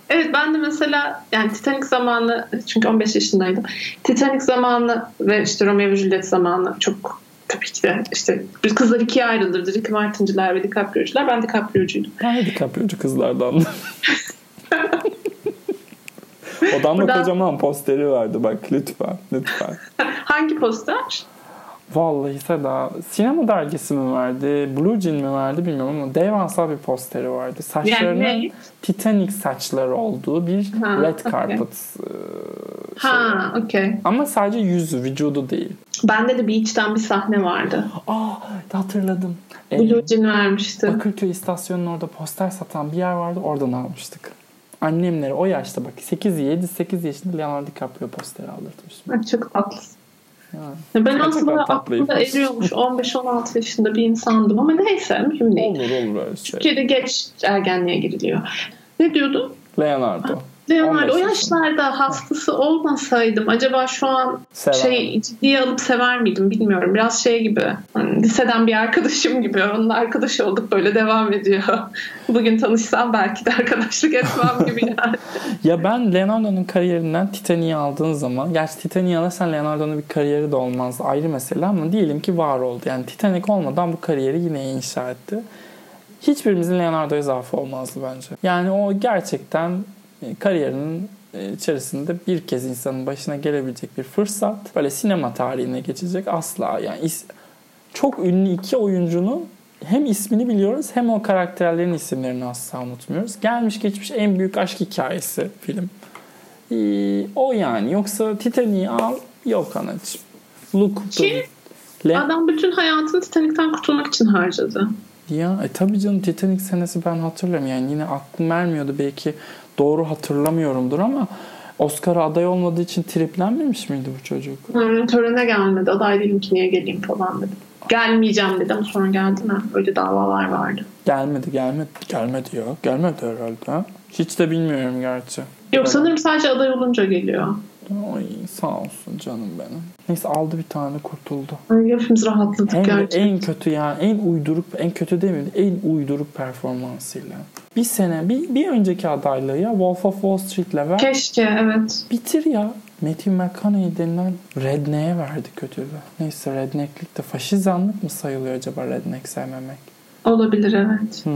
Evet ben de mesela yani Titanic zamanı çünkü 15 yaşındaydım. Titanic zamanı ve işte Romeo ve Juliet zamanı çok tabii ki de işte biz kızlar ikiye ayrılırdı. Ricky Martin'ciler ve DiCaprio'cular. Ben DiCaprio'cuydum. Ben DiCaprio'cu kızlardan. <laughs> Odamda Buradan- kocaman posteri vardı bak lütfen lütfen. <laughs> Hangi poster? Vallahi Seda sinema dergisi mi verdi, Blue Jean mi verdi bilmiyorum ama devasa bir posteri vardı. Saçlarının Yani ne? Titanic saçları olduğu bir Ha, red carpet e, şey. Ha, okey. Ama sadece yüzü, vücudu değil. Bende de Beach'ten bir sahne vardı. Aa hatırladım. Ee, Blue Jean vermişti. Bakırköy istasyonunun orada poster satan bir yer vardı. Oradan almıştık. Annemlere o yaşta bak 8 7 8 yaşında Leonardo DiCaprio posteri aldırtmışım. Ay, Çok tatlısın. Yani. Ben aslında aklımda <laughs> eriyormuş 15-16 yaşında bir insandım ama neyse mühim değil. Olur olur öyle şey. Türkiye'de geç ergenliğe giriliyor. Ne diyordun? Leonardo. Leonardo o 15 yaşlarda hastası olmasaydım acaba şu an Sever. şey ciddiye alıp sever miydim bilmiyorum. Biraz şey gibi hani liseden bir arkadaşım gibi onunla arkadaş olduk böyle devam ediyor. <laughs> Bugün tanışsam belki de arkadaşlık etmem gibi yani. <laughs> Ya ben Leonardo'nun kariyerinden Titanic'i aldığın zaman gerçi Titanic'i alırsan Leonardo'nun bir kariyeri de olmaz ayrı mesele ama diyelim ki var oldu. Yani Titanic olmadan bu kariyeri yine inşa etti. Hiçbirimizin Leonardo'ya zaafı olmazdı bence. Yani o gerçekten kariyerinin e, içerisinde bir kez insanın başına gelebilecek bir fırsat. Böyle sinema tarihine geçecek asla. Yani is- çok ünlü iki oyuncunun hem ismini biliyoruz hem o karakterlerin isimlerini asla unutmuyoruz. Gelmiş geçmiş en büyük aşk hikayesi film. Ee, o yani. Yoksa Titanic'i al yok anacığım. Look Ki Le- Adam bütün hayatını Titanic'ten kurtulmak için harcadı. ya e tabii canım Titanic senesi ben hatırlıyorum. Yani yine aklım vermiyordu. Belki doğru hatırlamıyorumdur ama Oscar'a aday olmadığı için triplenmemiş miydi bu çocuk? Hmm, törene gelmedi. Aday değilim ki niye geleyim falan dedi. Gelmeyeceğim dedi ama sonra geldi mi? Öyle davalar vardı. Gelmedi gelmedi. Gelmedi ya. Gelmedi herhalde. Ha? Hiç de bilmiyorum gerçi. Yok sanırım sadece aday olunca geliyor. Ay sağ olsun canım benim. Neyse aldı bir tane kurtuldu. Ay, hepimiz rahatladık En, gerçekten. en kötü yani en uyduruk en kötü mi? En uyduruk performansıyla. Bir sene bir, bir önceki adaylığı ya Wolf of Wall Street'le ver. Keşke evet. Bitir ya. Matthew McConaughey denilen redneck'e verdi kötülüğü. Neyse rednecklik de faşizanlık mı sayılıyor acaba redneck sevmemek? Olabilir evet. Hmm,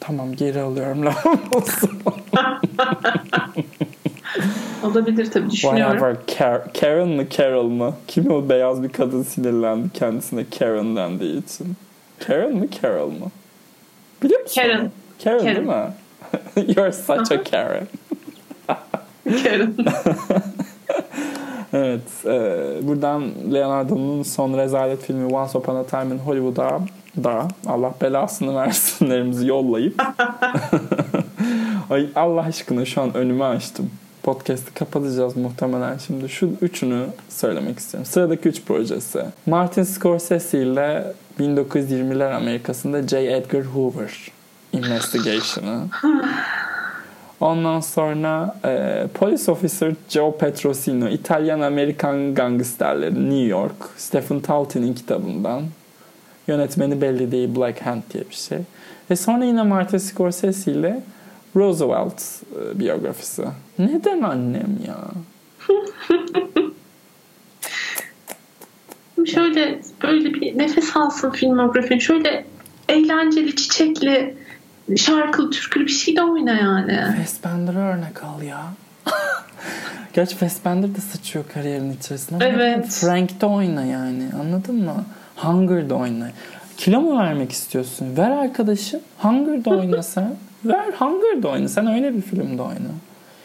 tamam geri alıyorum <laughs> lafımı olsun. <laughs> <laughs> Olabilir tabii düşünüyorum. Whatever. Car- Karen mı Carol mı? Kim o beyaz bir kadın sinirlendi kendisine Karen dendiği için. Karen mı Carol mu? Biliyor musun? Karen. Karen, Karen. değil mi? <laughs> You're such a Karen. Karen. <laughs> Evet. E, buradan Leonardo'nun son rezalet filmi Once Upon a Time in Hollywood'a da Allah belasını versinlerimizi yollayıp Ay Allah aşkına şu an önümü açtım. Podcast'ı kapatacağız muhtemelen şimdi. Şu üçünü söylemek istiyorum. Sıradaki üç projesi. Martin Scorsese ile 1920'ler Amerika'sında J. Edgar Hoover Investigation'ı. Ondan sonra e, Police Officer Joe Petrosino, İtalyan-Amerikan gangsterleri New York, Stephen Taltin'in kitabından. Yönetmeni belli değil Black Hand diye bir şey. Ve sonra yine Martin Scorsese ile Roosevelt e, biyografisi. Neden annem ya? <laughs> Şöyle böyle bir nefes alsın filmografin. Şöyle eğlenceli, çiçekli, şarkılı türkülü bir şey de oyna yani. Fassbender'ı örnek al ya. <laughs> Gerçi Fassbender de sıçıyor kariyerin içerisinde. Evet. Frank'te oyna yani. Anladın mı? Hunger'da oyna. Kilo mu vermek istiyorsun? Ver arkadaşım. Hunger'da oyna sen. <laughs> Ver Hunger'da oyna. Sen öyle bir filmde oyna.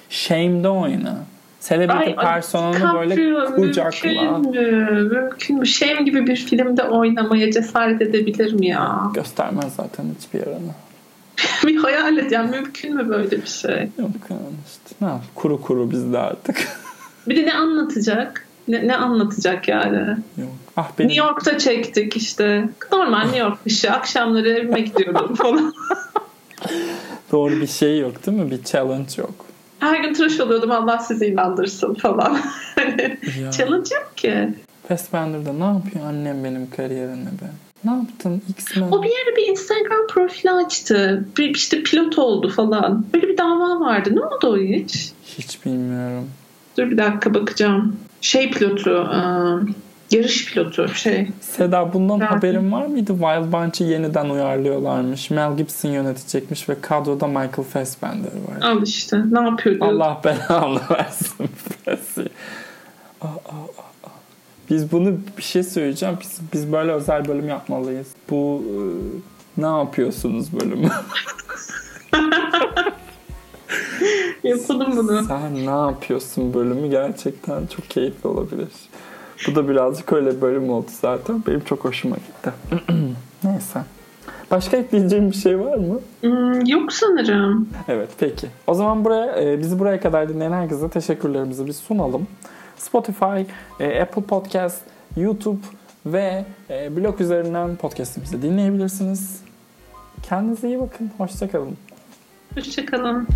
Shame'de oyna. Celebrity personanı böyle kucakla. Mümkün mü? Mümkün mü? Shame gibi bir filmde oynamaya cesaret edebilir mi ya? Göstermez zaten hiçbir yerini. <laughs> bir hayal et. Yani mümkün mü böyle bir şey? Yok yani işte. Ne yap? Kuru kuru bizde artık. <laughs> Bir de ne anlatacak? Ne, ne anlatacak yani? Yok. Ah benim New York'ta çektik işte. Normal New York dışı. Akşamları evime gidiyorum falan. <laughs> doğru bir şey yok değil mi? Bir challenge yok. Her gün tıraş oluyordum Allah sizi inandırsın falan. Challenge yok ki. Fassbender'da ne yapıyor annem benim kariyerine be? Ne yaptın X-Men? O bir yere bir Instagram profili açtı. Bir, işte pilot oldu falan. Böyle bir dava vardı. Ne oldu o hiç? Hiç bilmiyorum. Dur bir dakika bakacağım. Şey pilotu, e, yarış pilotu şey. Seda bundan Evet. haberin var mıydı? Wild Bunch'ı yeniden uyarlıyorlarmış. Mel Gibson yönetecekmiş ve kadroda Michael Fassbender var. Al işte ne yapıyor diyor. Allah belanı <laughs> versin. Aa. Biz bunu bir şey söyleyeceğim. Biz, biz böyle özel bölüm yapmalıyız. Bu e, ne yapıyorsunuz bölümü? <laughs> Yapalım bunu. Sen ne yapıyorsun bölümü gerçekten çok keyifli olabilir. Bu da birazcık öyle bir bölüm oldu zaten. Benim çok hoşuma gitti. <clears throat> Neyse. Başka ekleyeceğim bir şey var mı? Hmm, yok sanırım. Evet peki. O zaman buraya e, bizi buraya kadar dinleyen herkese teşekkürlerimizi bir sunalım. Spotify, e, Apple Podcast, YouTube ve e, blog üzerinden podcastimizi dinleyebilirsiniz. Kendinize iyi bakın. Hoşçakalın. Hoşçakalın.